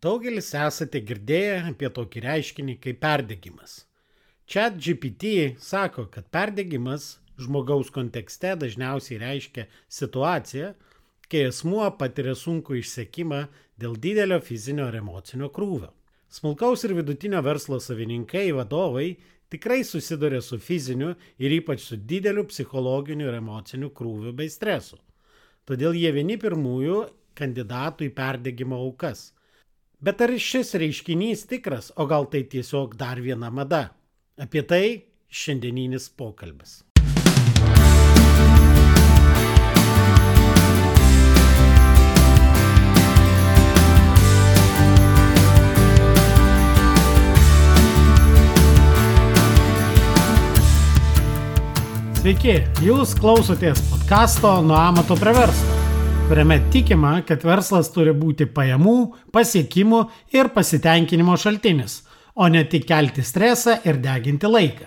Daugelis esate girdėję apie tokį reiškinį kaip perdegimas. Chat GPT sako, kad perdegimas žmogaus kontekste dažniausiai reiškia situaciją, kai asmuo patiria sunku išsekimą dėl didelio fizinio ir emocinio krūvio. Smulkaus ir vidutinio verslo savininkai, vadovai tikrai susiduria su fiziniu ir ypač su dideliu psichologiniu ir emociniu krūviu bei stresu. Todėl jie vieni pirmųjų kandidatų į perdegimo aukas – Bet ar šis reiškinys tikras, o gal tai tiesiog dar viena mada? Apie tai šiandieninis pokalbis. Sveiki, jūs klausotės podkasto Nuo amato prie verslo kuriame tikima, kad verslas turi būti pajamų, pasiekimų ir pasitenkinimo šaltinis, o ne tik kelti stresą ir deginti laiką.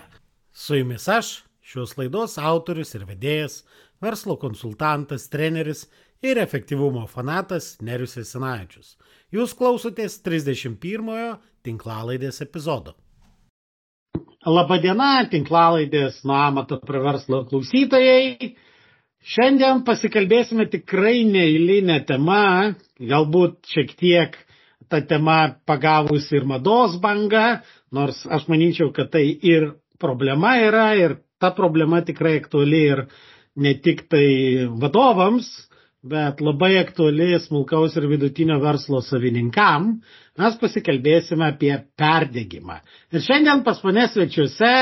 Su jumis aš, šios laidos autorius ir vedėjas, verslo konsultantas, treneris ir efektyvumo fanatas Nerius Esinavičius. Jūs klausotės 31-ojo tinklalaidės epizodo. Labadiena, tinklalaidės nuo amato prie verslo klausytojai. Šiandien pasikalbėsime tikrai neįlinę temą, galbūt šiek tiek ta tema pagavus ir mados banga, nors aš manyčiau, kad tai ir problema yra ir ta problema tikrai aktuali ir ne tik tai vadovams, bet labai aktuali smulkaus ir vidutinio verslo savininkam. Mes pasikalbėsime apie perdėgymą. Ir šiandien pas mane svečiuose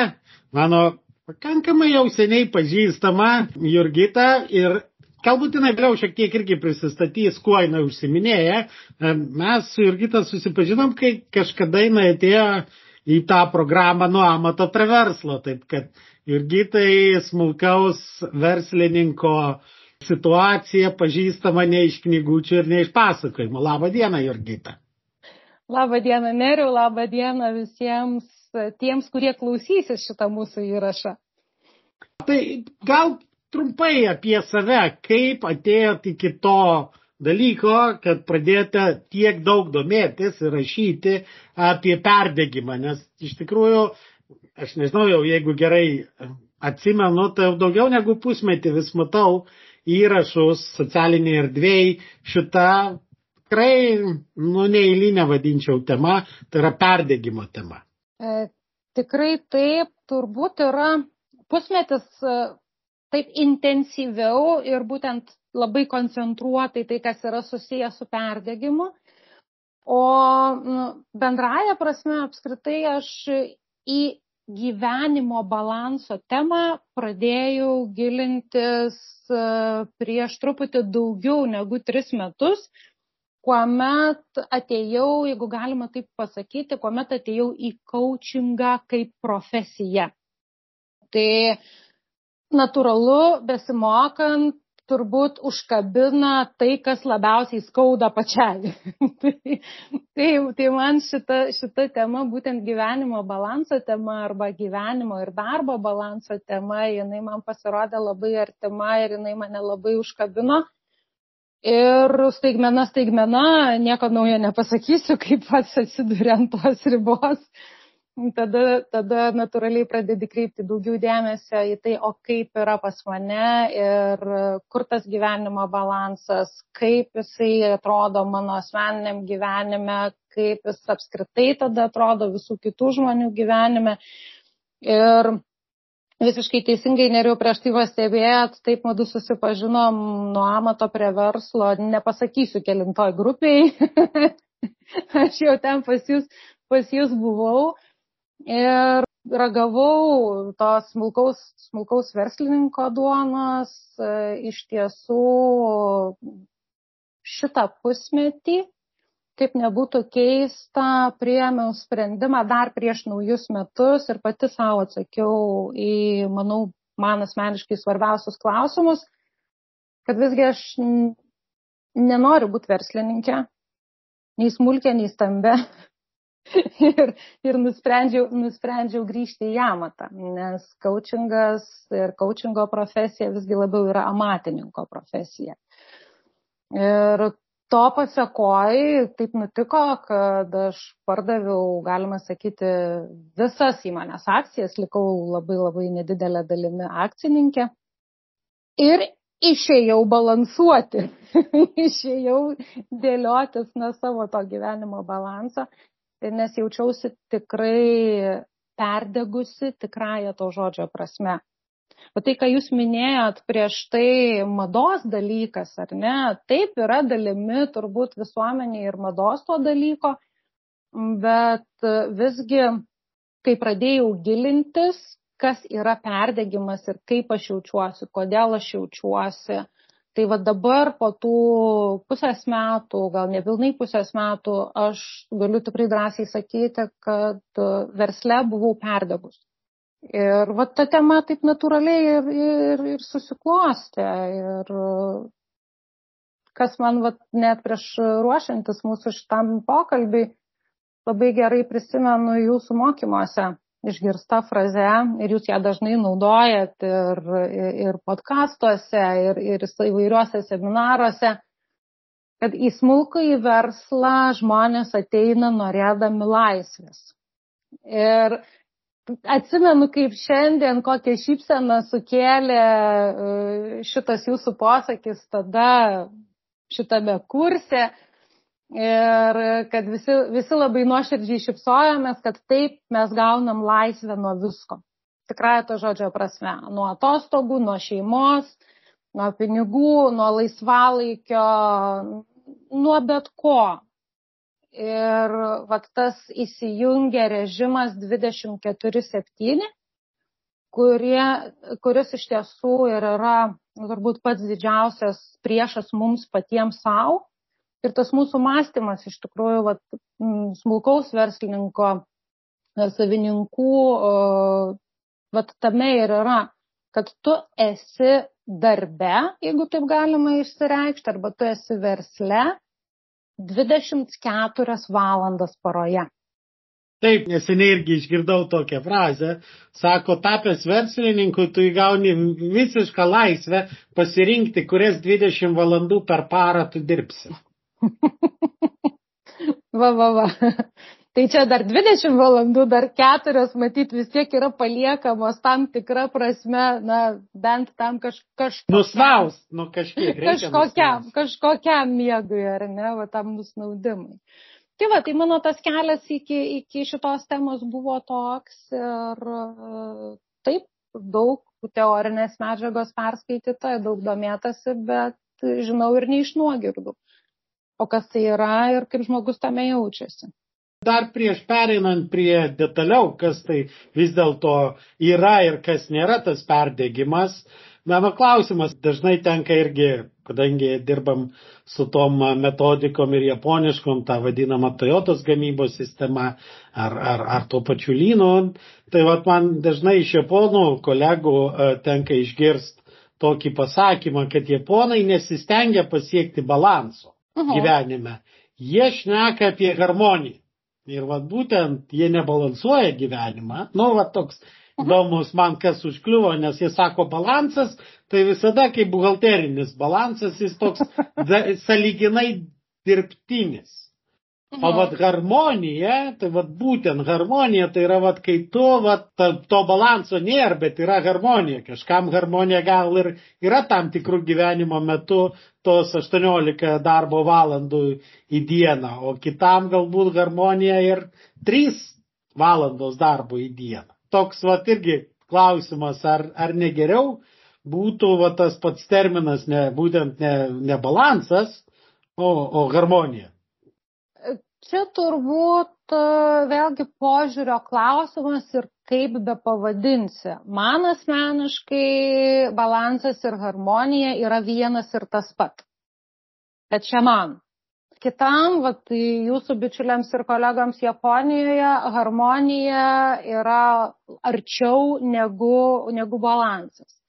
mano pakankamai jau seniai pažįstama Jurgita ir galbūt jinai vėliau šiek tiek irgi prisistatys, kuo jinai užsiminėja. E, mes su Jurgita susipažinom, kai kažkada jinai atėjo į tą programą nuo amato prie verslo, taip kad Jurgitai smulkaus verslininko situacija pažįstama ne iš knygučių ir ne iš pasakojimų. Labą dieną, Jurgita. Labą dieną, Neriu, labą dieną visiems tiems, kurie klausysis šitą mūsų įrašą. Tai gal trumpai apie save, kaip atėjot iki to dalyko, kad pradėjote tiek daug domėtis ir rašyti apie perdegimą, nes iš tikrųjų, aš nežinau jau, jeigu gerai atsimenu, tai jau daugiau negu pusmetį vis matau įrašus socialiniai erdvėjai šitą tikrai, nu, neįlinę vadinčiau tema, tai yra perdegimo tema. E, tikrai taip, turbūt yra pusmetis e, taip intensyviau ir būtent labai koncentruotai tai, kas yra susijęs su perdegimu. O nu, bendraja prasme apskritai aš į gyvenimo balanso temą pradėjau gilintis e, prieš truputį daugiau negu tris metus, kuomet atėjau, jeigu galima taip pasakyti, kuomet atėjau į coachingą kaip profesiją. Tai natūralu, besimokant, turbūt užkabina tai, kas labiausiai skauda pačiai. tai, tai, tai man šita, šita tema, būtent gyvenimo balanso tema arba gyvenimo ir darbo balanso tema, jinai man pasirodė labai artima ir jinai mane labai užkabino. Ir staigmena, staigmena, nieko naujo nepasakysiu, kaip pats atsidūrė ant tos ribos. Tada, tada natūraliai pradedi kreipti daugiau dėmesio į tai, o kaip yra pas mane ir kur tas gyvenimo balansas, kaip jisai atrodo mano asmeniniam gyvenime, kaip jis apskritai tada atrodo visų kitų žmonių gyvenime. Ir visiškai teisingai neriau prieš tai pastebėjot, taip madu susipažinom nuo amato prie verslo, nepasakysiu kelintoj grupiai, aš jau ten pas jūs, pas jūs buvau ir ragavau tos smulkaus, smulkaus verslininko duonos, iš tiesų šitą pusmetį kaip nebūtų keista, priėmiau sprendimą dar prieš naujus metus ir pati savo atsakiau į, manau, man asmeniškai svarbiausius klausimus, kad visgi aš nenoriu būti verslininkė, nei smulkė, nei stambė. ir, ir nusprendžiau, nusprendžiau grįžti į amatą, nes coachingas ir coachingo profesija visgi labiau yra amatininko profesija. Ir to pasakoj taip nutiko, kad aš pardaviau, galima sakyti, visas įmonės akcijas, likau labai labai nedidelę dalimi akcininkė. Ir išėjau balansuoti, išėjau dėliotis nuo savo to gyvenimo balanso, nes jaučiausi tikrai perdegusi tikrąją to žodžio prasme. O tai, ką jūs minėjot prieš tai mados dalykas, ar ne, taip yra dalimi turbūt visuomenė ir mados to dalyko, bet visgi, kai pradėjau gilintis, kas yra perdegimas ir kaip aš jaučiuosi, kodėl aš jaučiuosi, tai va dabar po tų pusės metų, gal nepilnai pusės metų, aš galiu tikrai drąsiai sakyti, kad versle buvau perdegus Ir va ta tema taip natūraliai ir, ir, ir susiklostė. Ir kas man va, net prieš ruošiantis mūsų šitam pokalbiui labai gerai prisimenu jūsų mokymuose išgirsta fraze ir jūs ją dažnai naudojat ir, ir, ir podkastuose, ir, ir įvairiuose seminaruose, kad į smulkų į verslą žmonės ateina norėdami laisvės. Ir Atsimenu, kaip šiandien kokią šypseną sukėlė e, šitas jūsų posakis tada šitame kurse ir kad visi, visi labai nuoširdžiai šypsojomės, kad taip mes gaunam laisvę nuo visko. Tikrai to žodžio prasme. Nuo atostogų, nuo šeimos, nuo pinigų, nuo laisvalaikio, nuo bet ko ir vat tas įsijungia režimas 24-7, kurie, kuris iš tiesų ir yra turbūt pats didžiausias priešas mums patiems savo. Ir tas mūsų mąstymas iš tikrųjų vat, smulkaus verslininko, e, savininkų, vat tame ir yra, kad tu esi darbe, jeigu taip galima išsireikšti, arba tu esi versle 24 valandas paroje. Taip, neseniai irgi išgirdau tokią frazę. Sako, tapęs verslininku, tu įgauni visišką laisvę pasirinkti, kurias 20 valandų per parą tu dirbsi. va, va, va. Tai čia dar 20 valandų, dar 4 matyt vis tiek yra paliekamos tam tikra prasme, na, bent tam kaž, kažkokiam. Nusnaus, nu kažkiek. Kažkokiam, nusnaus. kažkokiam miegui, ar ne, va tam nusnaudimui. Tai va, tai mano tas kelias iki, iki šitos temos buvo toks ir taip, daug teorinės medžiagos perskaityta, daug domėtasi, bet žinau ir neišnuogirdų. O kas tai yra ir kaip žmogus tame jaučiasi. Dar prieš pereinant prie detaliau, kas tai vis dėlto yra ir kas nėra tas perdegimas, mano klausimas dažnai tenka irgi, kadangi dirbam su tom metodikom ir japoniškom, tą vadinamą Toyotos gamybos sistemą ar, ar, ar tuo pačiu lynu, tai vat man dažnai iš japonų kolegų e, tenka išgirsti tokį pasakymą, kad japonai nesistengia pasiekti balanso Aha. gyvenime. Jie šneka apie harmoniją. Ir vad būtent jie nebalansuoja gyvenimą. Nu, va toks įdomus man kas užkliuvo, nes jie sako balansas, tai visada kaip buhalterinis balansas, jis toks saliginai dirbtinis. O vat harmonija, tai vat būtent harmonija, tai yra vat kai tu, vat ta, to balanso nėra, bet yra harmonija. Kažkam harmonija gal ir yra tam tikrų gyvenimo metu tos 18 darbo valandų į dieną, o kitam galbūt harmonija ir 3 valandos darbo į dieną. Toks vat irgi klausimas, ar, ar negeriau būtų vat tas pats terminas, ne, būtent ne, ne balansas, o, o harmonija. Čia turbūt e, vėlgi požiūrio klausimas ir kaip be pavadinsi. Man asmeniškai balansas ir harmonija yra vienas ir tas pat. Bet čia man. Kitam, vat, jūsų bičiuliams ir kolegams Japonijoje, harmonija yra arčiau negu, negu balansas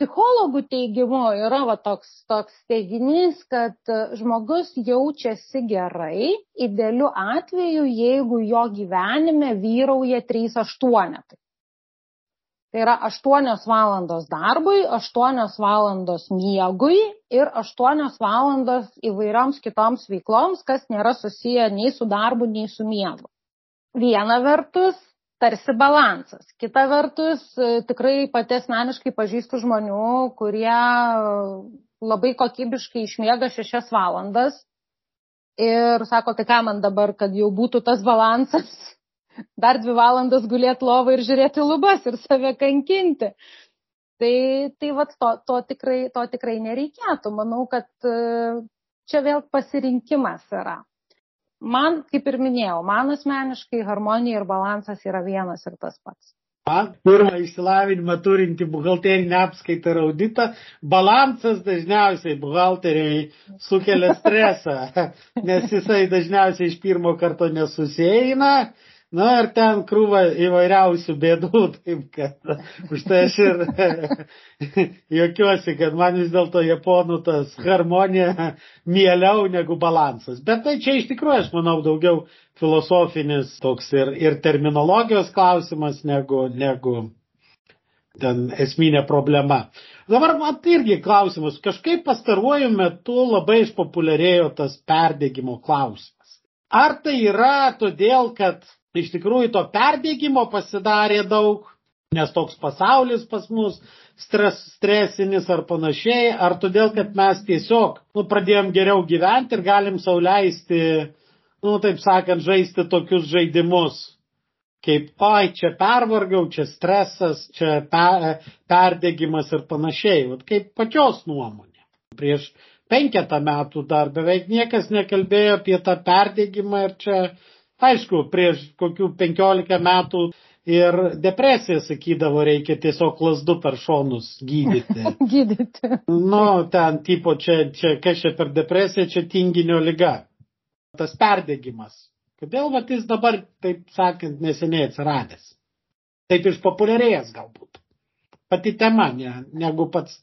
psichologų teigimu yra va toks, toks teiginys, kad e, žmogus jaučiasi gerai, idealiu atveju, jeigu jo gyvenime vyrauja 3 aštuonetai. Tai yra 8 valandos darbui, 8 valandos miegui ir 8 valandos įvairioms kitoms veikloms, kas nėra susiję nei su darbu, nei su miegu. Viena vertus, tarsi balansas. Kita vertus, tikrai pati asmeniškai pažįstu žmonių, kurie labai kokybiškai išmiega 6 valandas ir sako, tai ką man dabar, kad jau būtų tas balansas, dar dvi valandas gulėti lovą ir žiūrėti lubas ir save kankinti. Tai, tai vat, to, to, tikrai, to tikrai nereikėtų. Manau, kad e, čia vėl pasirinkimas yra. Man, kaip ir minėjau, man asmeniškai harmonija ir balansas yra vienas ir tas pats. Man, pirmą išsilavinimą turinti buhalterinę apskaitą ir auditą, balansas dažniausiai buhalteriai sukelia stresą, nes jisai dažniausiai iš pirmo karto nesusieina Na ir ten krūva įvairiausių bėdų, taip kad už tai aš ir jokiuosi, kad man vis dėlto japonų tas harmonija mieliau negu balansas. Bet tai čia iš tikrųjų, aš manau, daugiau filosofinis toks ir, ir terminologijos klausimas negu, negu ten esminė problema. Dabar man irgi klausimas, kažkaip pastaruoju metu labai išpopuliarėjo tas perdėgymo klausimas. Ar tai yra todėl, kad iš tikrųjų to perdėgymo pasidarė daug, nes toks pasaulis pas mus stres, stresinis ar panašiai, ar todėl, kad mes tiesiog nu, pradėjom geriau gyventi ir galim sauliaisti, nu, taip sakant, žaisti tokius žaidimus. Kaip, oi, čia pervargau, čia stresas, čia per, perdėgymas ir panašiai. Vat kaip pačios nuomonė. Prieš penketą metų dar beveik niekas nekalbėjo apie tą perdėgymą ir čia Aišku, prieš kokių 15 metų ir depresiją sakydavo, reikia tiesiog lasdu per šonus gydyti. gydyti. Nu, ten tipo, čia, čia, kas čia per depresiją, čia tinginio lyga. Tas perdėgymas. Kodėl vat jis dabar, taip sakant, neseniai atsiradęs? Taip išpopuliarėjęs galbūt. Pati tema, ne, negu pats.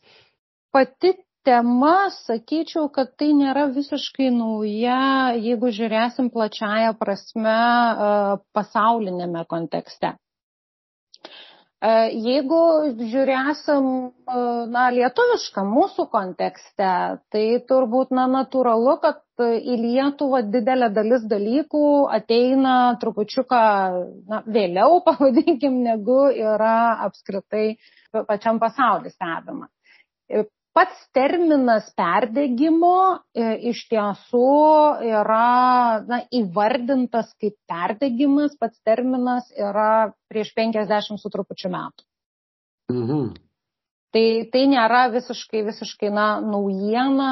Pati tema, sakyčiau, kad tai nėra visiškai nauja, jeigu žiūrėsim plačiaja prasme e, pasaulinėme kontekste. E, jeigu žiūrėsim, e, na, lietuvišką mūsų kontekste, tai turbūt, na, natūralu, kad į Lietuvą didelė dalis dalykų ateina trupučiuką, na, vėliau, pavadinkim, negu yra apskritai pačiam pasauliu stebima pats terminas perdegimo e, iš tiesų yra na, įvardintas kaip perdegimas, pats terminas yra prieš 50 su trupučiu metų. Mhm. Tai, tai nėra visiškai, visiškai na, naujiena,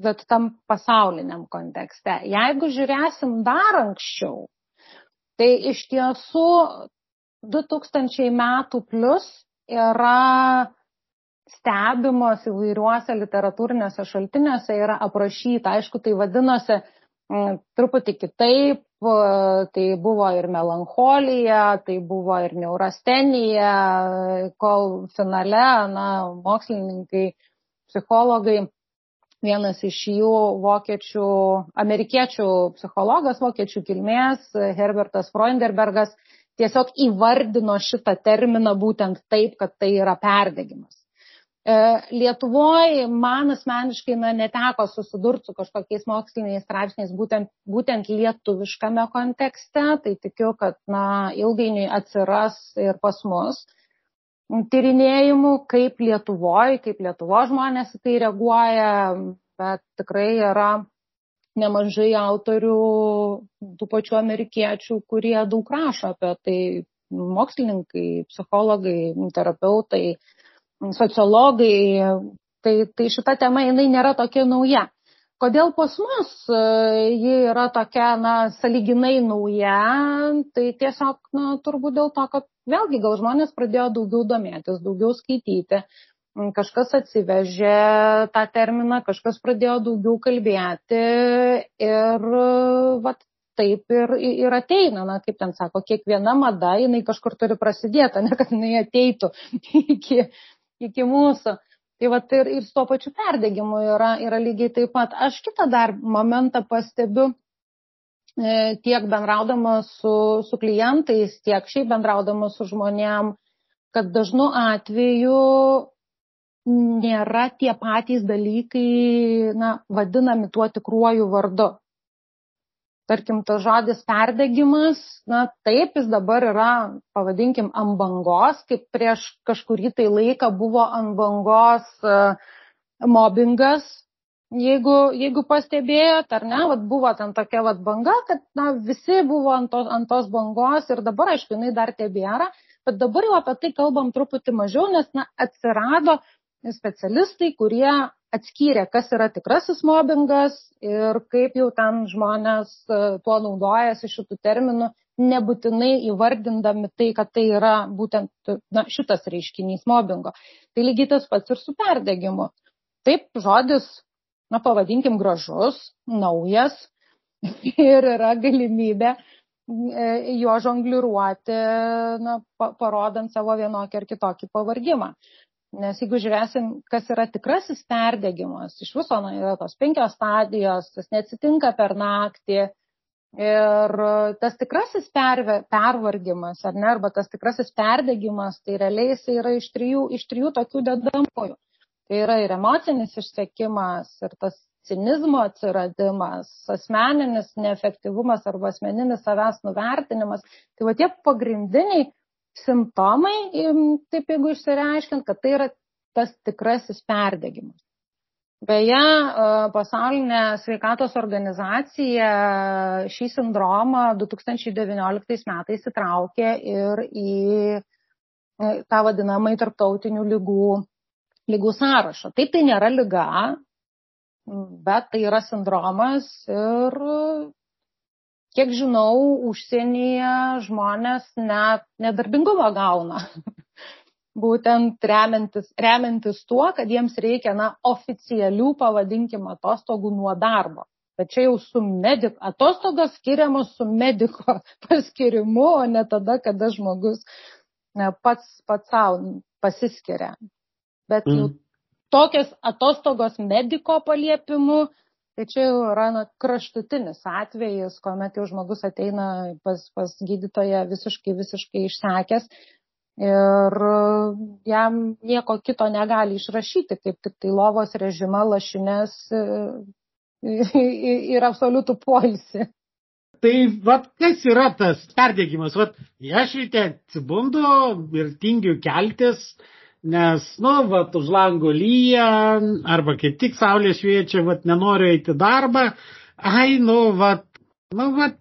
bet tam pasauliniam kontekste. Jeigu žiūrėsim dar anksčiau, tai iš tiesų 2000 metų plus yra stebimos įvairiuose literatūrinėse šaltiniuose yra aprašyta. Aišku, tai vadinosi m, mm, truputį kitaip, tai buvo ir melancholija, tai buvo ir neurastenija, kol finale, na, mokslininkai, psichologai, vienas iš jų vokiečių, amerikiečių psichologas, vokiečių kilmės, Herbertas Freunderbergas, tiesiog įvardino šitą terminą būtent taip, kad tai yra perdegimas. E, Lietuvoje man asmeniškai na, neteko susidurti su kažkokiais moksliniais straipsniais būtent, būtent lietuviškame kontekste, tai tikiu, kad na, ilgainiui atsiras ir pas mus tyrinėjimų, kaip Lietuvoje, kaip Lietuvo žmonės į tai reaguoja, bet tikrai yra nemažai autorių, tų pačių amerikiečių, kurie daug rašo apie tai, mokslininkai, psichologai, terapeutai, sociologai, tai, tai šita tema jinai nėra tokia nauja. Kodėl pas mus e, ji yra tokia, na, saliginai nauja, tai tiesiog, na, turbūt dėl to, kad vėlgi gal žmonės pradėjo daugiau domėtis, daugiau skaityti, kažkas atsivežė tą terminą, kažkas pradėjo daugiau kalbėti ir, vat, taip ir, ir ateina, na, kaip ten sako, kiekviena mada, jinai kažkur turi prasidėti, ne kad jinai ateitų iki, iki mūsų. Tai va ir, ir su tuo pačiu perdegimu yra, yra lygiai taip pat. Aš kitą dar momentą pastebiu e, tiek bendraudama su, su klientais, tiek šiaip bendraudama su žmonėm, kad dažnu atveju nėra tie patys dalykai, na, vadinami tuo tikruoju vardu. Tarkim, tas žodis perdegimas, na taip, jis dabar yra, pavadinkim, ant bangos, kaip prieš kažkurį tai laiką buvo ant bangos uh, mobbingas, jeigu, jeigu pastebėjot, ar ne, vat buvo ten tokia vat banga, kad na, visi buvo ant, to, ant tos bangos ir dabar, aišku, jinai dar tebėra, bet dabar jau apie tai kalbam truputį mažiau, nes na, atsirado specialistai, kurie atskyrė, kas yra tikrasis mobbingas ir kaip jau ten žmonės e, tuo naudojasi šitų terminų, nebūtinai įvardindami tai, kad tai yra būtent na, šitas reiškinys mobbingo. Tai lygiai tas pats ir su perdegimu. Taip, žodis, na, pavadinkim, gražus, naujas ir yra galimybė e, jo žongliruoti, na, parodant savo vienokį ar kitokį pavargimą. Nes jeigu žiūrėsim, kas yra tikrasis perdegimas, iš viso na, yra tos penkios stadijos, tas neatsitinka per naktį. Ir tas tikrasis perve, pervargimas, ar ne, arba tas tikrasis perdegimas, tai realiai jis yra iš trijų, iš trijų tokių dedamųjų. Tai yra ir emocinis išsekimas, ir tas cinizmo atsiradimas, asmeninis neefektyvumas arba asmeninis savęs nuvertinimas. Tai va tie pagrindiniai simptomai, taip jeigu išsireiškint, kad tai yra tas tikrasis perdegimas. Beje, pasaulinė sveikatos organizacija šį sindromą 2019 metais įtraukė ir į tą vadinamą tarptautinių lygų, lygų sąrašą. Taip tai nėra lyga, bet tai yra sindromas ir kiek žinau, užsienyje žmonės net nedarbingumą gauna. Būtent remiantis, remiantis tuo, kad jiems reikia, na, oficialių, pavadinkim, atostogų nuo darbo. Bet čia jau su mediko, atostogos skiriamos su mediko paskirimu, o ne tada, kada žmogus ne, pats, pats savo pasiskiria. Bet mm. tokios atostogos mediko paliepimu Tai čia jau yra na, kraštutinis atvejis, kuomet jau žmogus ateina pas, pas gydytoją visiškai, visiškai išsekęs ir jam nieko kito negali išrašyti, kaip tik tai lovos režimą, lašinės ir absoliutų poilsį. Tai vat, kas yra tas perdėgymas? Vat, aš ryte atsibundu ir tingiu keltis, uh, nes, nu, vat, už lango lyja, arba kaip tik saulė šviečia, vat, nenoriu eiti darbą, ai, nu, vat, nu, vat,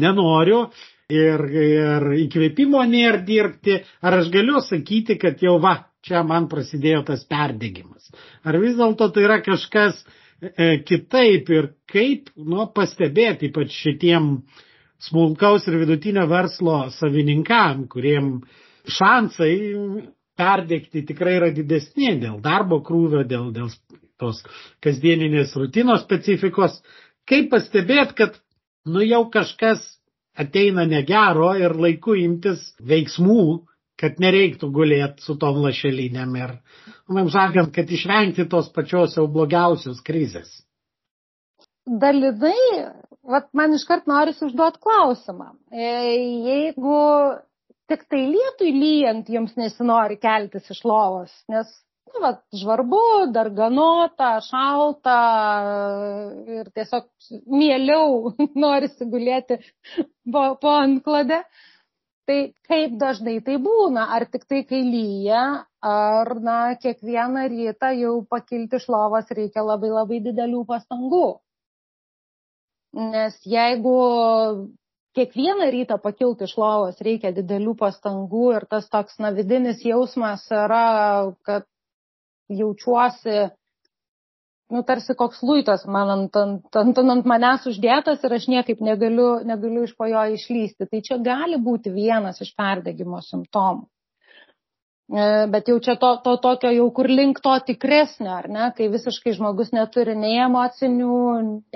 nenoriu. Ir, ir įkvėpimo nėra dirbti, ar aš galiu sakyti, kad jau va, čia man prasidėjo tas perdegimas. Ar vis dėlto tai yra kažkas e, kitaip? Ir kaip, nu, pastebėti, ypač šitiem smulkaus ir vidutinio verslo savininkam, kuriem šansai perdegti tikrai yra didesni dėl darbo krūvio, dėl, dėl tos kasdieninės rutinos specifikos. Kaip pastebėt, kad nu jau kažkas ateina negero ir laiku imtis veiksmų, kad nereiktų gulėti su tom lašelinėm ir, man sakant, kad išvengti tos pačios jau blogiausios krizės. Dalinai, vat man iškart norisi užduoti klausimą. E, jeigu tik tai lietui lyjant jums nesinori keltis iš lovos, nes, nu, va, žvarbu, darganota, šalta ir tiesiog mieliau norisi gulėti po, po antklode. Tai kaip dažnai tai būna, ar tik tai kai lyja, ar, na, kiekvieną rytą jau pakilti iš lovos reikia labai labai didelių pastangų. Nes jeigu kiekvieną rytą pakilti iš lovos reikia didelių pastangų ir tas toks na, vidinis jausmas yra, kad jaučiuosi, nu, tarsi koks luitas man ant, ant, ant, ant manęs uždėtas ir aš niekaip negaliu, negaliu iš po jo išlysti. Tai čia gali būti vienas iš perdegimo simptomų. E, bet jau čia to, to tokio jau kur link to tikresnio, ar ne, kai visiškai žmogus neturi nei emocinių,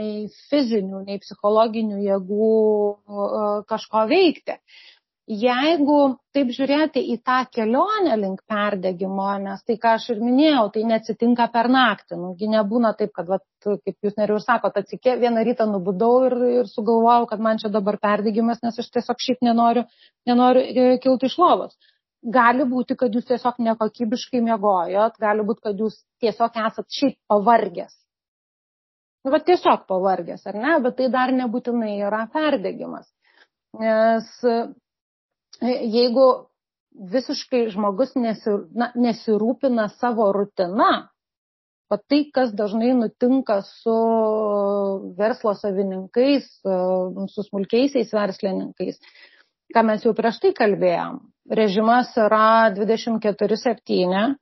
nei fizinių, nei psichologinių jėgų kažko veikti. Jeigu taip žiūrėti į tą kelionę link perdegimo, nes tai, ką aš ir minėjau, tai neatsitinka per naktį. Nugi nebūna taip, kad, vat, kaip jūs neriu ir sakot, atsikė, vieną rytą nubudau ir, ir sugalvojau, kad man čia dabar perdegimas, nes aš tiesiog šiaip nenoriu, nenoriu e, kilti iš lovos gali būti, kad jūs tiesiog nekokybiškai miegojot, gali būti, kad jūs tiesiog esat šiaip pavargęs. Nu, va tiesiog pavargęs, ar ne, bet tai dar nebūtinai yra perdegimas. Nes e, jeigu visiškai žmogus nesir, na, nesirūpina savo rutina, o tai, kas dažnai nutinka su verslo savininkais, e, su smulkiaisiais verslininkais, ką mes jau prieš tai kalbėjom. Režimas yra 24-7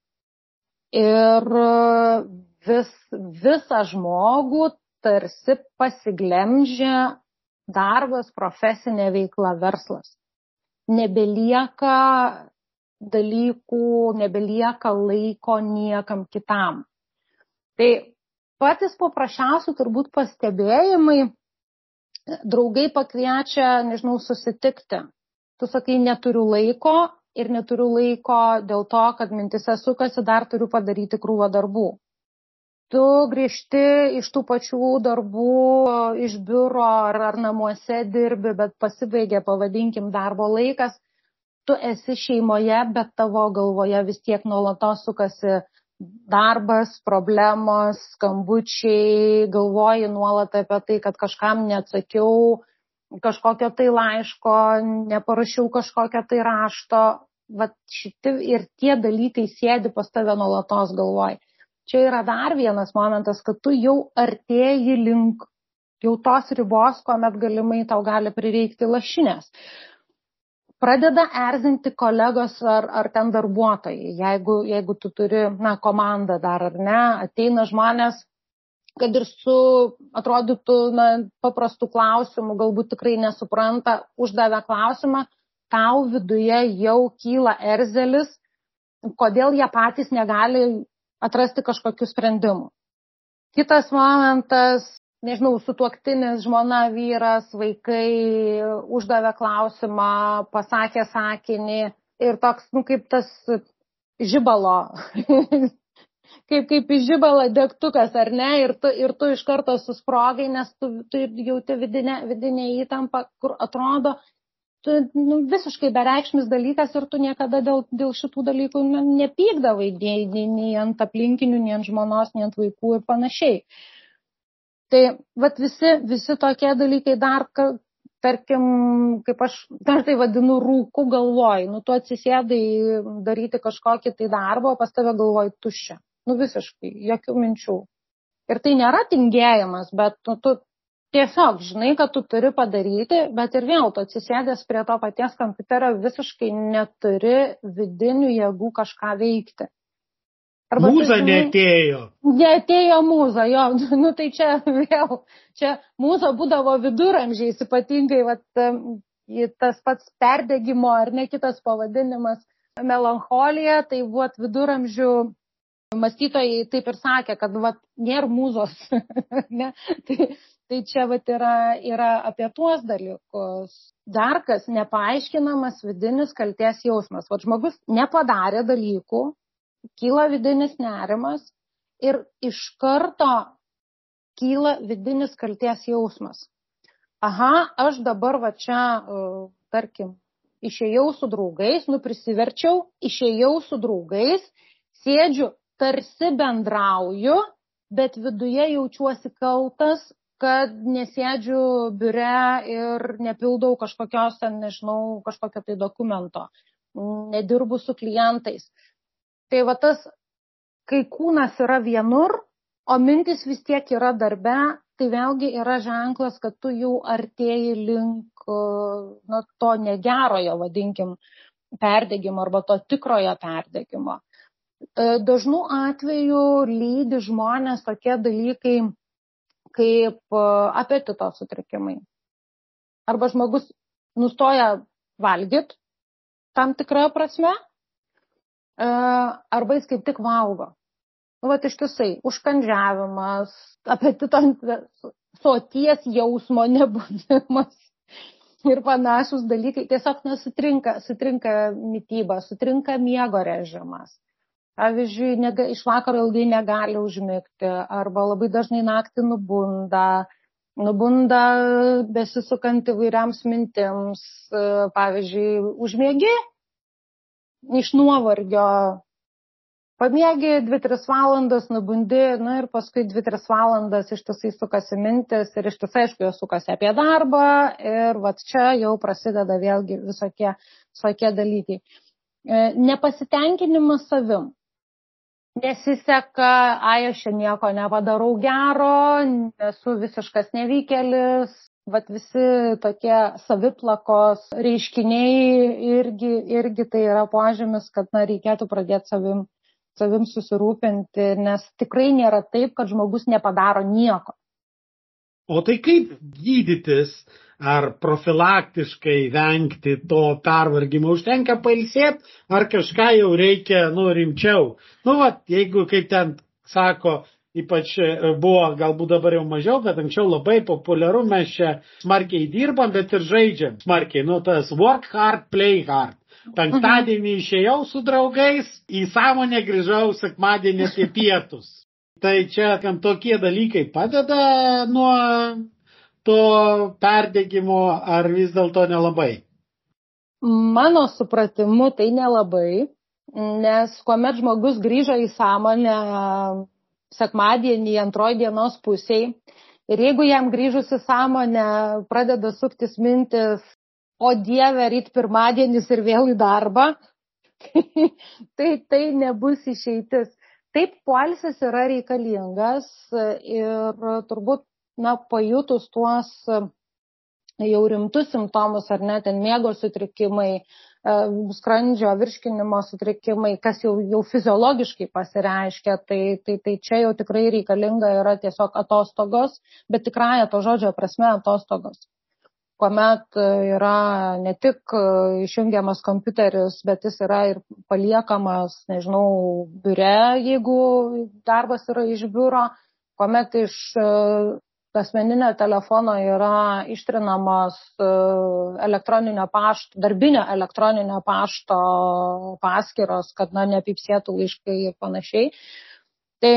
ir vis, visą žmogų tarsi pasiglemžia darbas, profesinė veikla, verslas. Nebelieka dalykų, nebelieka laiko niekam kitam. Tai patys paprasčiausi turbūt pastebėjimai, draugai pakviečia, nežinau, susitikti. Tu sakai, neturiu laiko ir neturiu laiko dėl to, kad mintise sukasi, dar turiu padaryti krūvą darbų tu grįžti iš tų pačių darbų, iš biuro ar, ar namuose dirbi, bet pasibaigė, pavadinkim, darbo laikas, tu esi šeimoje, bet tavo galvoje vis tiek nuolatos sukasi darbas, problemos, skambučiai, galvoji nuolat apie tai, kad kažkam neatsakiau, kažkokio tai laiško, neparašiau kažkokio tai rašto, va šiti ir tie dalykai sėdi pas tave nuolatos galvoj čia yra dar vienas momentas, kad tu jau artėji link jau tos ribos, kuomet galimai tau gali prireikti lašinės. Pradeda erzinti kolegos ar, ar ten darbuotojai, jeigu, jeigu tu turi na, komandą dar ar ne, ateina žmonės, kad ir su, atrodytų, na, paprastų klausimų, galbūt tikrai nesupranta, uždavė klausimą, tau viduje jau kyla erzelis, kodėl jie patys negali atrasti kažkokių sprendimų. Kitas momentas, nežinau, sutuoktinis, žmona, vyras, vaikai uždavė klausimą, pasakė sakinį ir toks, nu, kaip tas žibalo, kaip, kaip iš žibalo degtukas, ar ne, ir tu, ir tu iš karto susprogai, nes tu, tu jauti vidinę, vidinę įtampą, kur atrodo, tu nu, visiškai bereikšmis dalykas ir tu niekada dėl, dėl šitų dalykų nu, nepykdavai nei, nei, nei ant aplinkinių, nei ant žmonos, nei ant vaikų ir panašiai. Tai vat visi, visi tokie dalykai dar, tarkim, kaip aš dažnai vadinu, rūkų galvoj, nu tu atsisėdai daryti kažkokį tai darbą, pas tave galvoj tuščia. Nu visiškai, jokių minčių. Ir tai nėra tingėjimas, bet nu, tu tiesiog žinai, kad tu turi padaryti, bet ir vėl tu atsisėdęs prie to paties kompiuterio visiškai neturi vidinių jėgų kažką veikti. Arba mūza tai, netėjo. Netėjo mūza, jo, nu tai čia vėl, čia mūza būdavo viduramžiais, ypatingai vat, tas pats perdegimo ar ne kitas pavadinimas melancholija, tai vat viduramžių mąstytojai taip ir sakė, kad vat, nėra mūzos. ne? tai, Tai čia vat yra, yra apie tuos dalykus. Dar kas nepaaiškinamas vidinis kalties jausmas. Vat žmogus nepadarė dalykų, kyla vidinis nerimas ir iš karto kyla vidinis kalties jausmas. Aha, aš dabar va čia, tarkim, išėjau su draugais, nu prisiverčiau, išėjau su draugais, sėdžiu, tarsi bendrauju, bet viduje jaučiuosi kaltas kad nesėdžiu biure ir nepildau kažkokios ten, nežinau, kažkokio tai dokumento, nedirbu su klientais. Tai va tas, kai kūnas yra vienur, o mintis vis tiek yra darbe, tai vėlgi yra ženklas, kad tu jau artėjai link na, to negerojo, vadinkim, perdegimo arba to tikrojo perdegimo. E, dažnų atveju lydi žmonės tokie dalykai, kaip e, apetito sutrikimai. Arba žmogus nustoja valgyti tam tikrą prasme, arba jis kaip tik valgo. Nu, va, ištisai, užkandžiavimas, apetito soties jausmo nebuvimas ir panašus dalykai. Tiesiog nesutrinka, sutrinka mytyba, sutrinka miego režimas. Pavyzdžiui, nega, iš vakaro ilgai negali užmigti arba labai dažnai naktį nubunda, nubunda besisukant įvairiams mintims. Pavyzdžiui, užmėgi, iš nuovargio Pamiegi 2-3 valandas, nubundi, na ir paskui 2-3 valandas ištisai sukasi mintis ir ištisai, aišku, jos sukasi apie darbą ir va čia jau prasideda vėlgi visokie, visokie dalykai. E, nepasitenkinimas savim. Nesiseka, ai, aš čia nieko nepadarau gero, esu visiškas nevykėlis, vat visi tokie saviplakos reiškiniai irgi, irgi tai yra požymis, kad na, reikėtų pradėti savim savim susirūpinti, nes tikrai nėra taip, kad žmogus nepadaro nieko. O tai kaip gydytis ar profilaktiškai vengti to pervargimo? Užtenka pailsėti, ar kažką jau reikia, nu, rimčiau? Nu, va, jeigu, kaip ten sako, ypač e, buvo, galbūt dabar jau mažiau, bet anksčiau labai populiaru, mes čia smarkiai dirbam, bet ir žaidžiam smarkiai. Nu, tas work hard, play hard. Penktadienį išėjau su draugais, į sąmonę grįžau sekmadienį apie pietus. Tai čia, kam tokie dalykai padeda nuo to perdėgymo, ar vis dėlto nelabai? Mano supratimu, tai nelabai, nes kuomet žmogus grįžo į sąmonę sekmadienį antroji dienos pusiai, ir jeigu jam grįžus į sąmonę pradeda suktis mintis, o dieve, ryt pirmadienis ir vėl į darbą, tai tai nebus išeitis. Taip, poilsis yra reikalingas ir turbūt, na, pajutus tuos jau rimtus simptomus, ar net ten miego sutrikimai, skrandžio virškinimo sutrikimai, kas jau, jau fiziologiškai pasireiškia, tai, tai, tai čia jau tikrai reikalinga yra tiesiog atostogos, bet tikrąją to žodžio prasme atostogos. Kuomet e, yra ne tik e, išjungiamas kompiuteris, bet jis yra ir paliekamas, nežinau, biure, jeigu darbas yra iš biuro, kuomet iš e, asmeninio telefono yra ištrinamas elektroninio pašto, darbinio elektroninio pašto paskiros, kad na, neapipsėtų laiškai ir panašiai. Tai,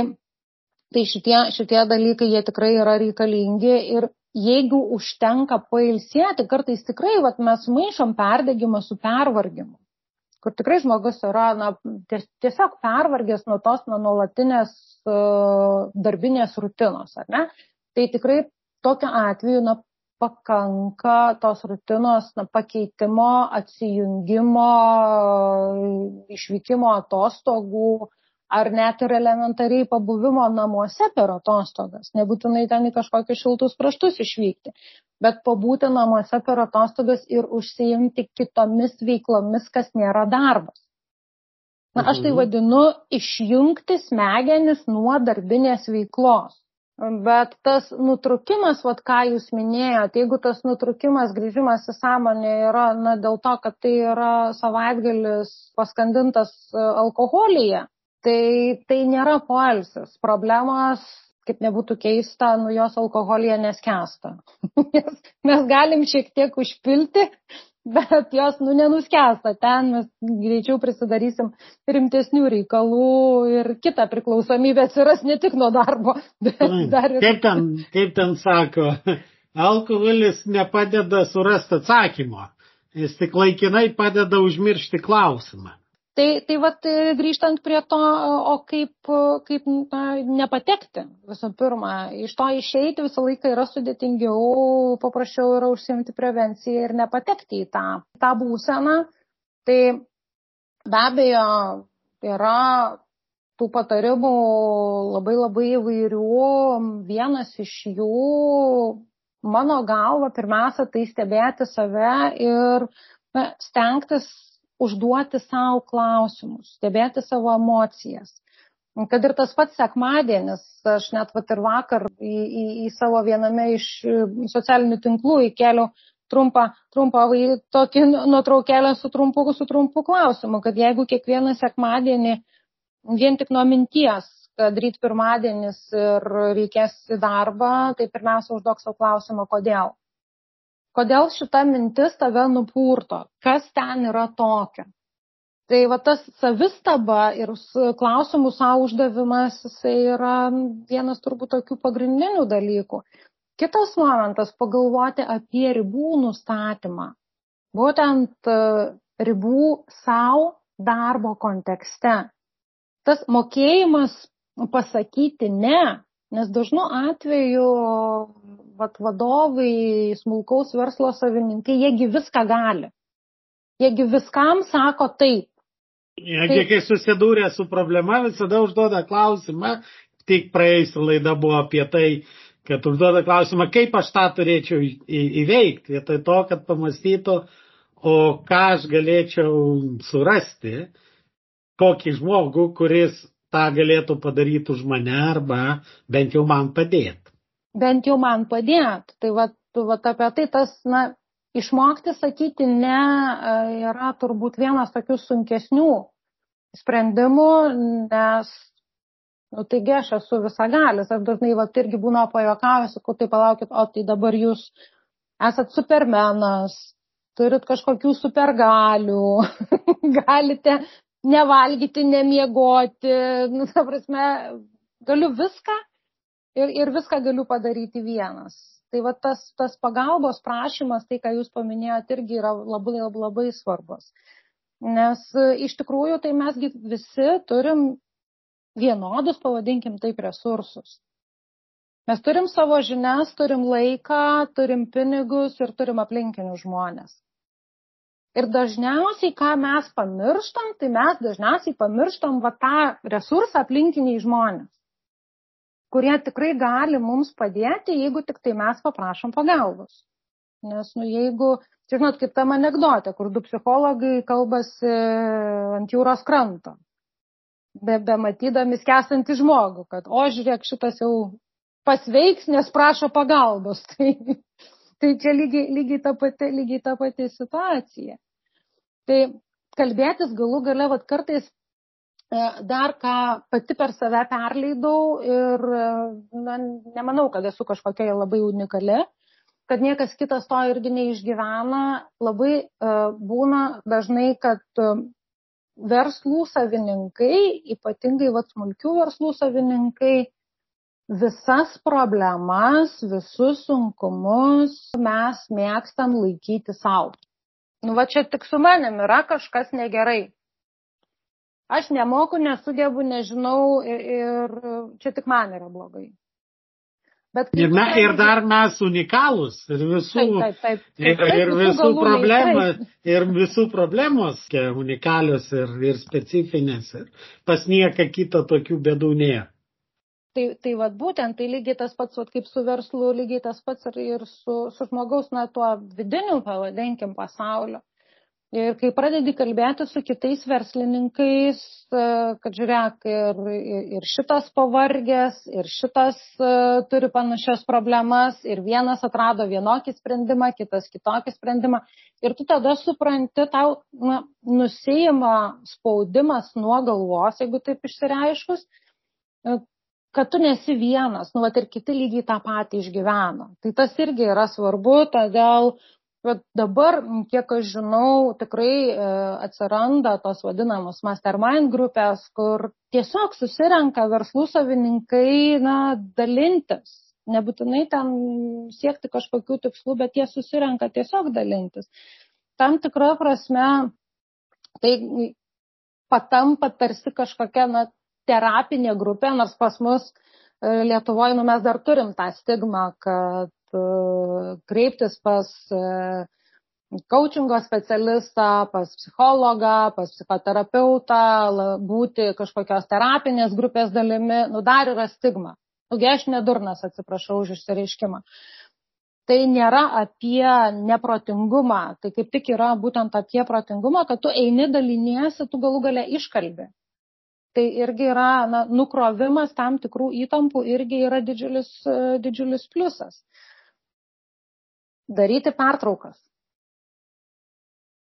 tai šitie, šitie dalykai jie tikrai yra reikalingi ir jeigu užtenka pailsėti, kartais tikrai vat, mes maišom perdegimą su pervargimu. Kur tikrai žmogus yra na, tiesiog pervargęs nuo tos nuo nuolatinės uh, darbinės rutinos, ar ne? Tai tikrai tokiu atveju na, pakanka tos rutinos na, pakeitimo, atsijungimo, išvykimo atostogų, ar net ir elementariai pabuvimo namuose per atostogas, nebūtinai ten į kažkokius šiltus kraštus išvykti, bet pabūti namuose per atostogas ir užsiimti kitomis veiklomis, kas nėra darbas. Na, aš tai mhm. vadinu išjungti smegenis nuo darbinės veiklos. Bet tas nutrukimas, vat ką jūs minėjote, jeigu tas nutrukimas, grįžimas į sąmonę yra na, dėl to, kad tai yra savaitgalis paskandintas e, alkoholyje, tai tai nėra poilsis. Problemos, kaip nebūtų keista, nu jos alkoholija neskesta. mes galim šiek tiek užpilti, bet jos nu nenuskesta. Ten mes greičiau prisidarysim rimtesnių reikalų ir kita priklausomybė atsiras ne tik nuo darbo, bet dar ir. Kaip ten, kaip ten sako, alkoholis nepadeda surasti atsakymo. Jis tik laikinai padeda užmiršti klausimą. Tai, tai vat, e, grįžtant prie to, o kaip, kaip na, nepatekti visų pirma, iš to išeiti visą laiką yra sudėtingiau, paprasčiau yra užsimti prevenciją ir nepatekti į tą, tą būseną. Tai be abejo yra tų patarimų labai labai įvairių. Vienas iš jų, mano galva, pirmiausia, tai stebėti save ir na, stengtis užduoti savo klausimus, stebėti savo emocijas. Kad ir tas pats sekmadienis, aš net vat ir vakar į, į, į savo viename iš socialinių tinklų įkėliau trumpą, trumpą tokį nuotraukėlę su trumpu, su trumpu klausimu, kad jeigu kiekvieną sekmadienį vien tik nuo minties, kad ryt pirmadienis ir reikės į darbą, tai pirmiausia užduok savo klausimą, kodėl kodėl šita mintis tave nupurto, kas ten yra tokio. Tai va tas savistaba ir klausimų savo uždavimas, jisai yra vienas turbūt tokių pagrindinių dalykų. Kitas momentas - pagalvoti apie ribų nustatymą. Būtent e, ribų savo darbo kontekste. Tas mokėjimas pasakyti ne, nes dažnu atveju vat, vadovai, smulkaus verslo savininkai, jiegi viską gali. Jiegi viskam sako taip. Jie, kai susidūrė su problema, visada užduoda klausimą, tik praėjusi laida buvo apie tai, kad užduoda klausimą, kaip aš tą turėčiau įveikti, vietoj to, kad pamastytų, o ką aš galėčiau surasti, kokį žmogų, kuris tą galėtų padaryti už mane arba bent jau man padėti. Bent jau man padėti. Tai va, va apie tai tas, na, išmokti sakyti ne e, yra turbūt vienas tokių sunkesnių sprendimų, nes Nu, taigi aš esu visagalis, aš dažnai va, irgi būna pajokavęs, sakau, tai palaukit, o tai dabar jūs esat supermenas, turit kažkokių supergalių, galite nevalgyti, nemiegoti, nu, ta prasme, galiu viską ir, ir viską galiu padaryti vienas. Tai va tas, tas pagalbos prašymas, tai ką jūs paminėjote, irgi yra labai labai, labai svarbus. Nes iš tikrųjų tai mes visi turim vienodus, pavadinkim taip, resursus. Mes turim savo žinias, turim laiką, turim pinigus ir turim aplinkinius žmonės. Ir dažniausiai, ką mes pamirštam, tai mes dažniausiai pamirštam va tą resursą aplinkiniai žmonės, kurie tikrai gali mums padėti, jeigu tik tai mes paprašom pagalbos. Nes, nu, jeigu, žinot, kaip tam anegdote, kur du psichologai kalbasi ant jūros kranto be, be matydami skęstantį žmogų, kad, o žiūrėk, šitas jau pasveiks, nes prašo pagalbos. Tai, tai čia lygiai, lygiai, ta pati, lygiai ta pati situacija. Tai kalbėtis galų gale, vad kartais e, dar ką pati per save perleidau ir e, na, nemanau, kad esu kažkokia labai unikali, kad niekas kitas to irgi neišgyvena. Labai uh, būna dažnai, kad uh, verslų savininkai, ypatingai vat smulkių verslų savininkai, visas problemas, visus sunkumus mes mėgstam laikyti savo. Nu, va čia tik su manim yra kažkas negerai. Aš nemoku, nesugebu, nežinau ir, ir čia tik man yra blogai. Bet ir, me, ir dar mes unikalūs ir visų, taip, taip, taip, ir, ir visų, problemų, ir visų problemos unikalios ir, ir specifinės. Ir pas nieką kito tokių bėdų nėra. Tai, tai vad būtent, tai lygiai tas pats, vat, kaip su verslu, lygiai tas pats ir, ir su, su žmogaus, na, tuo vidiniu, pavadinkim, pasauliu. Ir kai pradedi kalbėti su kitais verslininkais, e, kad žiūrėk, ir, ir šitas pavargęs, ir šitas e, turi panašias problemas, ir vienas atrado vienokį sprendimą, kitas kitokį sprendimą, ir tu tada supranti, tau na, nusijima spaudimas nuo galvos, jeigu taip išsireiškus, kad tu nesi vienas, nu, vat ir kiti lygiai tą patį išgyvena. Tai tas irgi yra svarbu, todėl Bet dabar, kiek aš žinau, tikrai e, atsiranda tos vadinamos mastermind grupės, kur tiesiog susirenka verslų savininkai, na, dalintis. Nebūtinai ten siekti kažkokių tikslų, bet jie susirenka tiesiog dalintis. Tam tikra prasme, tai patampa tarsi kažkokia, na, terapinė grupė, nors pas mus e, Lietuvoje, nu, mes dar turim tą stigmą, kad E, kreiptis pas coachingo e, specialistą, pas psichologą, pas psichoterapeutą, būti kažkokios terapinės grupės dalimi, nu dar yra stigma. Nugi aš nedurnas, atsiprašau už išsireiškimą. Tai nėra apie neprotingumą, tai kaip tik yra būtent apie protingumą, kad tu eini daliniesi, tu galų gale iškalbi. Tai irgi yra na, nukrovimas tam tikrų įtampų, irgi yra didžiulis, didžiulis pliusas daryti pertraukas.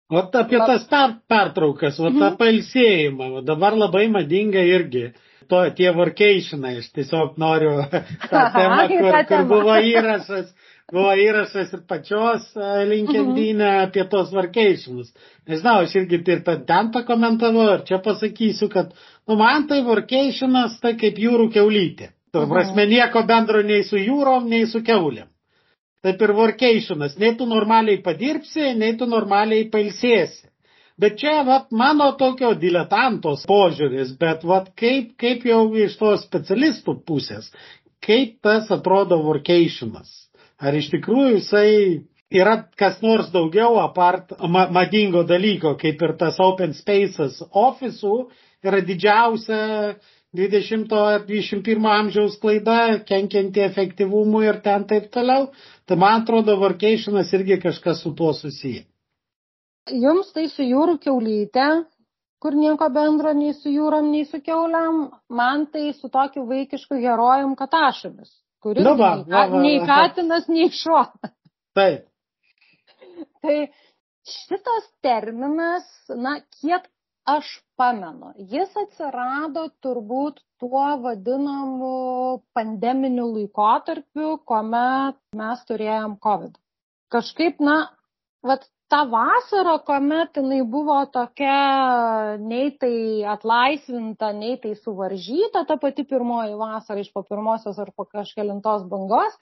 O apie tas per, pertraukas, o tą mhm. pailsėjimą, o dabar labai madinga irgi. To, tie workationai, aš tiesiog noriu tą temą, kur, kur buvo įrašas, buvo įrašas ir pačios linkendinė mhm. apie tos workationus. Nežinau, aš irgi ir ten pakomentavau ir čia pasakysiu, kad, nu, man tai workationas tai kaip jūrų keulytė. Tuo prasme, nieko bendro nei su jūrom, nei su keulėm. Taip ir workationas. Nei tu normaliai padirbsi, nei tu normaliai pailsėsi. Bet čia, vat, mano tokio diletantos požiūris, bet, vat, kaip, kaip jau iš to specialistų pusės, kaip tas atrodo workationas? Ar iš tikrųjų jisai yra kas nors daugiau apart ma madingo dalyko, kaip ir tas open spaces ofisų, yra didžiausia 20-21 amžiaus klaida, kenkianti efektyvumui ir ten taip toliau. Tai man atrodo, workationas irgi kažkas su tuo susiję. Jums tai su jūrų keulyte, kur nieko bendro nei su jūrom, nei su keuliam, man tai su tokiu vaikišku herojum katašomis, kuris nu, va, va, va, nei katinas, nei šuo. Taip. Tai šitas terminas, na, kiek aš pamenu, jis atsirado turbūt tuo vadinamu pandeminiu laikotarpiu, kuomet mes turėjom COVID. Kažkaip, na, vat ta vasara, kuomet jinai buvo tokia nei tai atlaisvinta, nei tai suvaržyta, ta pati pirmoji vasara iš po pirmosios ar po kažkelintos bangos,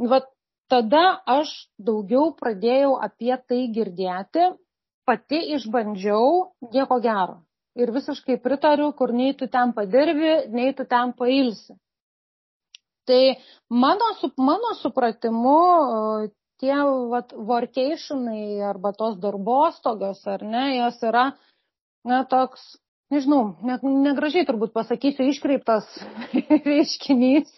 vat tada aš daugiau pradėjau apie tai girdėti, pati išbandžiau nieko gero. Ir visiškai pritariu, kur nei tu ten padirbi, nei tu ten pailsi. Tai mano, mano supratimu, tie vat, workationai arba tos darbostogos, ar ne, jos yra, na, toks, nežinau, ne, negražiai turbūt pasakysiu, iškreiptas reiškinys,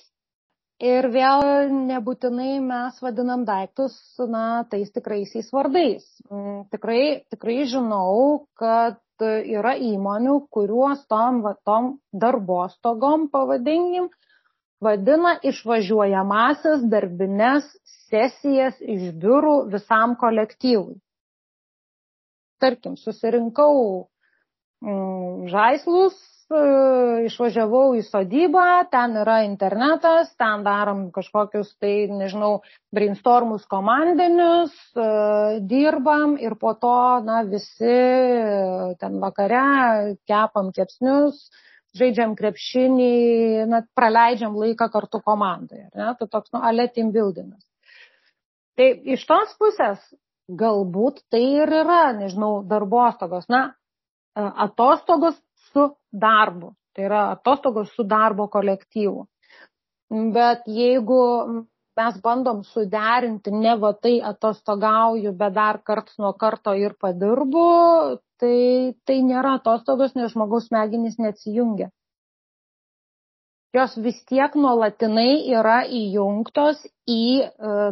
Ir vėl nebūtinai mes vadinam daiktus, na, tais tikraisiais vardais. Mm, tikrai, tikrai žinau, kad yra įmonių, kuriuos tom, va, tom darbostogom pavadinkim, vadina išvažiuojamasis darbines sesijas iš biurų visam kolektyvui. Tarkim, susirinkau mm, žaislus išvažiavau į sodybą, ten yra internetas, ten darom kažkokius, tai nežinau, brainstormus komandinius, e, dirbam ir po to, na, visi ten vakare kepam kepsnius, žaidžiam krepšinį, na, praleidžiam laiką kartu komandoje. Ne? Tai toks, nu, ale team buildingas. Tai iš tos pusės galbūt tai ir yra, nežinau, darbostogos. Na, e, atostogos su darbu. Tai yra atostogos su darbo kolektyvu. Bet jeigu mes bandom suderinti ne va tai atostogauju, bet dar karts nuo karto ir padirbu, tai tai nėra atostogos, nes žmogaus smegenys neatsijungia. Jos vis tiek nuolatinai yra įjungtos į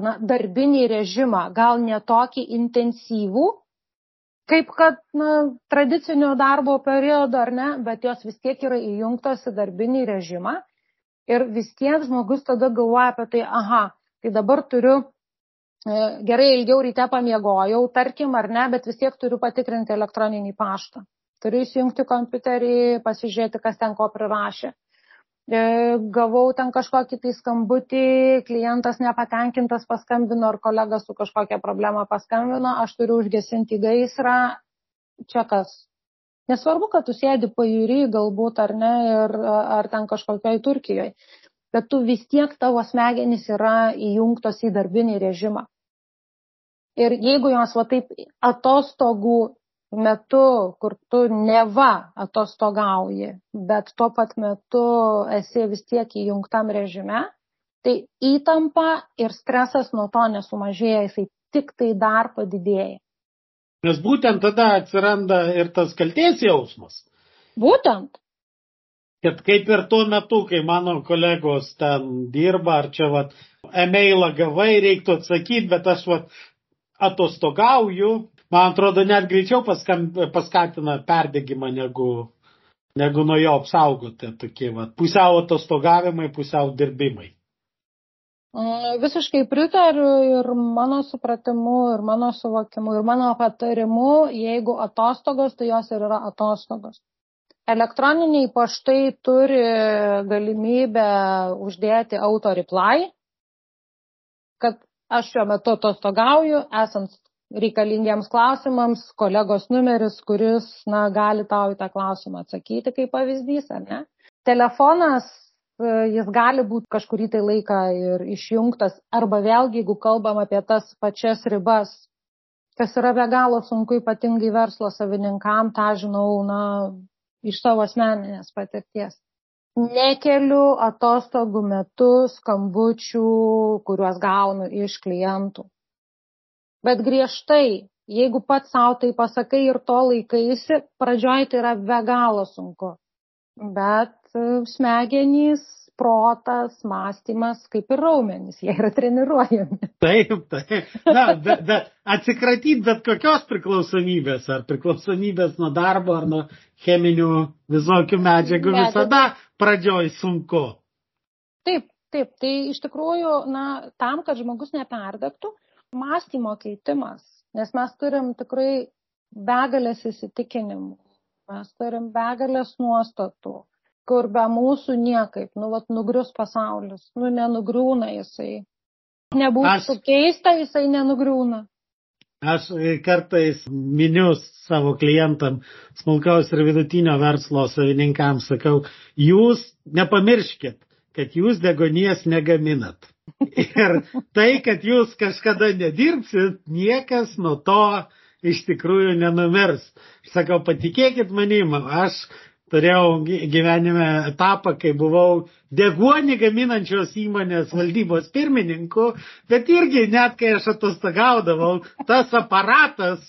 na, darbinį režimą, gal ne tokį intensyvų, kaip kad na, tradicinio darbo periodo ar ne, bet jos vis tiek yra įjungtos į darbinį režimą ir vis tiek žmogus tada galvoja apie tai, aha, tai dabar turiu e, gerai ilgiau ryte pamiegojau, tarkim ar ne, bet vis tiek turiu patikrinti elektroninį paštą. Turiu įsijungti kompiuterį, pasižiūrėti, kas ten ko prirašė. E, gavau ten kažkokį tai skambutį, klientas nepatenkintas paskambino ar kolega su kažkokia problema paskambino, aš turiu užgesinti gaisrą, čia kas. Nesvarbu, kad tu sėdi pajūry galbūt ar ne, ir, ar ten kažkokioj Turkijoje, bet tu vis tiek tavo smegenys yra įjungtos į darbinį režimą. Ir jeigu jos va taip atostogų metu, kur tu neva atostogauji, bet tuo pat metu esi vis tiek įjungtam režime, tai įtampa ir stresas nuo to nesumažėja, jisai tik tai dar padidėja. Nes būtent tada atsiranda ir tas kalties jausmas. Būtent. Kad kaip ir tuo metu, kai mano kolegos ten dirba, ar čia vat, e-mailą gavai, reiktų atsakyti, bet aš vat, atostogauju, man atrodo, net greičiau paskam, paskatina perdėgymą negu, negu nuo jo apsaugoti tokie va, pusiau atostogavimai, pusiau dirbimai. Visiškai pritariu ir mano supratimu, ir mano suvokimu, ir mano patarimu, jeigu atostogos, tai jos ir yra atostogos. Elektroniniai paštai turi galimybę uždėti auto reply, kad aš šiuo metu atostogauju, esant reikalingiems klausimams kolegos numeris, kuris na, gali tau į tą klausimą atsakyti kaip pavyzdys, ar ne? Telefonas, e, jis gali būti kažkurį tai laiką ir išjungtas, arba vėlgi, jeigu kalbam apie tas pačias ribas, kas yra be galo sunku ypatingai verslo savininkam, tą žinau, na, iš savo asmeninės patirties. Nekeliu atostogų metu skambučių, kuriuos gaunu iš klientų. Bet griežtai, jeigu pats savo tai pasakai ir to laikaisi, pradžioj tai yra be galo sunku. Bet e, smegenys protas, mąstymas, kaip ir raumenys, jie yra treniruojami. Taip, taip. Na, bet, bet atsikratyti bet kokios priklausomybės, ar priklausomybės nuo darbo, ar nuo cheminių visokių medžiagų, Medžiag. visada pradžioj sunku. Taip, taip. Tai iš tikrųjų, na, tam, kad žmogus neperdegtų, mąstymo keitimas, nes mes turim tikrai begalės įsitikinimų, mes turim begalės nuostatų kur be mūsų niekaip, nu, vat, nugrius pasaulis, nu, nenugriūna jisai. Nebūtų Aš... keista, jisai nenugriūna. Aš kartais miniu savo klientam, smulkaus ir vidutinio verslo savininkams, sakau, jūs nepamirškit, kad jūs degonies negaminat. Ir tai, kad jūs kažkada nedirbsit, niekas nuo to iš tikrųjų nenumirs. Sakau, patikėkit manim, aš turėjau gyvenime etapą, kai buvau deguonį gaminančios įmonės valdybos pirmininku, bet irgi net kai aš atostogaudavau, tas aparatas,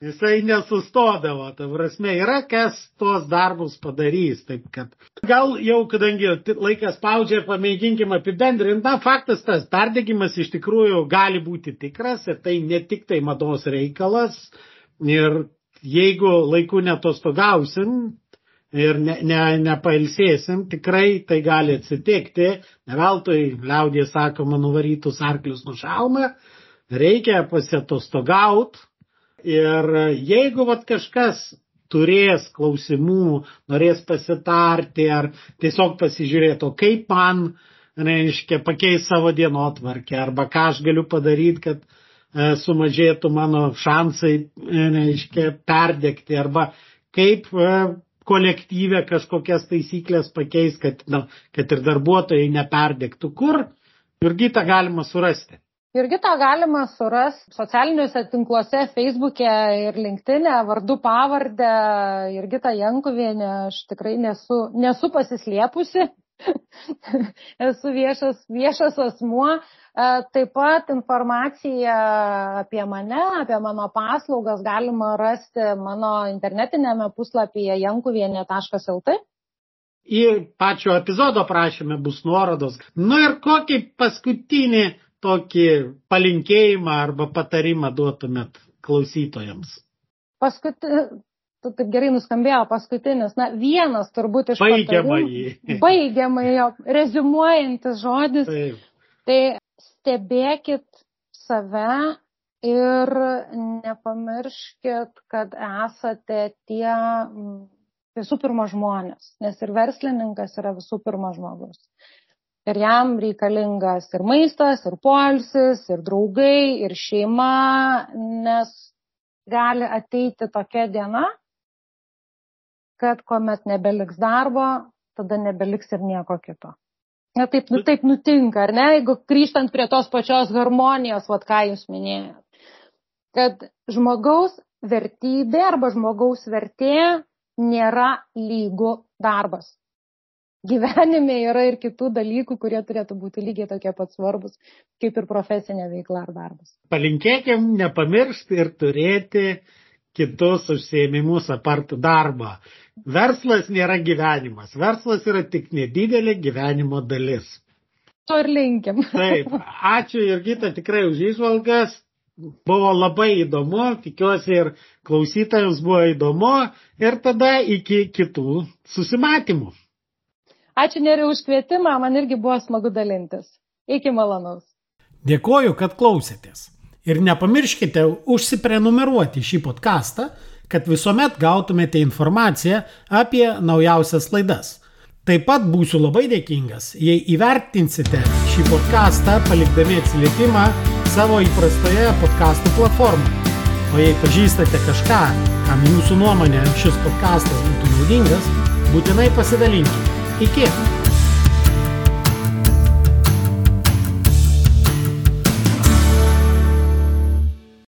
jisai nesustodavo. Ta prasme, yra kas tuos darbus padarys. Taip kad gal jau, kadangi laikas spaudžia, pamėginkime apibendrinti. Na, faktas tas, perdegimas iš tikrųjų gali būti tikras ir tai ne tik tai mados reikalas. Ir jeigu laiku netostogausim, ir ne, ne, nepailsėsim, tikrai tai gali atsitikti, ne veltui liaudė sakoma, nuvarytus arklius nušauna, reikia pasietostogaut ir jeigu vat kažkas turės klausimų, norės pasitarti ar tiesiog pasižiūrėti, o kaip man, reiškia, pakeis savo dienotvarkę arba ką aš galiu padaryti, kad e, sumažėtų mano šansai, e, reiškia, perdegti arba kaip e, kolektyvę kažkokias taisyklės pakeis, kad, na, kad ir darbuotojai neperdėktų. Kur Jurgita galima surasti? Jurgita galima surasti socialiniuose tinkluose, Facebook'e ir LinkedIn'e, vardu pavardę Jurgita Jankuvienė, aš tikrai nesu, nesu pasislėpusi, esu viešas, viešas asmuo, E, taip pat informaciją apie mane, apie mano paslaugas galima rasti mano internetinėme puslapyje jankuvienė.lt. Į pačio epizodo prašymę bus nuorodos. Nu ir kokį paskutinį tokį palinkėjimą arba patarimą duotumėt klausytojams? Paskutinis, taip gerai nuskambėjo paskutinis, na vienas turbūt iš baigiamai. Baigiamai, rezumuojantis žodis. Taip. Tai stebėkit save ir nepamirškit, kad esate tie visų pirma žmonės, nes ir verslininkas yra visų pirma žmogus. Ir jam reikalingas ir maistas, ir poilsis, ir draugai, ir šeima, nes gali ateiti tokia diena, kad kuomet nebeliks darbo, tada nebeliks ir nieko kito. Na taip, nu, taip nutinka, ar ne? Jeigu grįžtant prie tos pačios harmonijos, vad ką jūs minėjot. Kad žmogaus vertybė arba žmogaus vertė nėra lygų darbas. Gyvenime yra ir kitų dalykų, kurie turėtų būti lygiai tokie pat svarbus, kaip ir profesinė veikla ar darbas. Palinkėkim nepamiršti ir turėti kitus užsiemimus apart darbą. Verslas nėra gyvenimas. Verslas yra tik nedidelė gyvenimo dalis. To ir linkim. Taip. Ačiū Jurgita tikrai už išvalgas. Buvo labai įdomu, tikiuosi ir klausytojams buvo įdomu ir tada iki kitų susimatymų. Ačiū neriu už kvietimą, man irgi buvo smagu dalintis. Iki malonaus. Dėkoju, kad klausėtės. Ir nepamirškite užsiprenumeruoti šį podcastą, kad visuomet gautumėte informaciją apie naujausias laidas. Taip pat būsiu labai dėkingas, jei įvertinsite šį podcastą palikdami atsiliepimą savo įprastoje podcastų platformoje. O jei pažįstate kažką, kam jūsų nuomonė šis podcastas būtų naudingas, būtinai pasidalinkite. Iki!